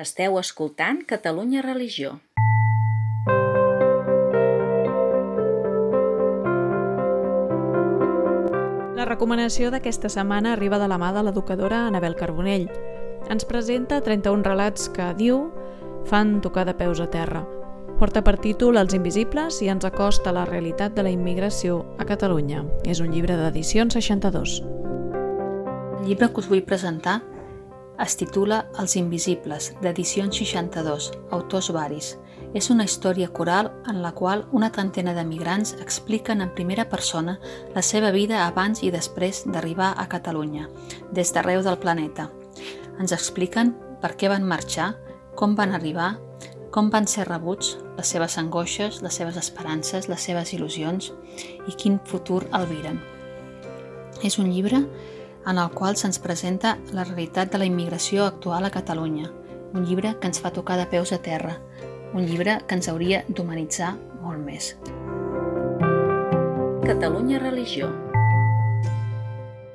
Esteu escoltant Catalunya Religió. La recomanació d'aquesta setmana arriba de la mà de l'educadora Anabel Carbonell. Ens presenta 31 relats que, diu, fan tocar de peus a terra. Porta per títol Els invisibles i ens acosta a la realitat de la immigració a Catalunya. És un llibre d'edicions 62. El llibre que us vull presentar es titula Els invisibles, d'edicions 62, autors varis. És una història coral en la qual una trentena de migrants expliquen en primera persona la seva vida abans i després d'arribar a Catalunya, des d'arreu del planeta. Ens expliquen per què van marxar, com van arribar, com van ser rebuts, les seves angoixes, les seves esperances, les seves il·lusions i quin futur albiren. És un llibre en el qual se'ns presenta la realitat de la immigració actual a Catalunya, un llibre que ens fa tocar de peus a terra, un llibre que ens hauria d'humanitzar molt més. Catalunya Religió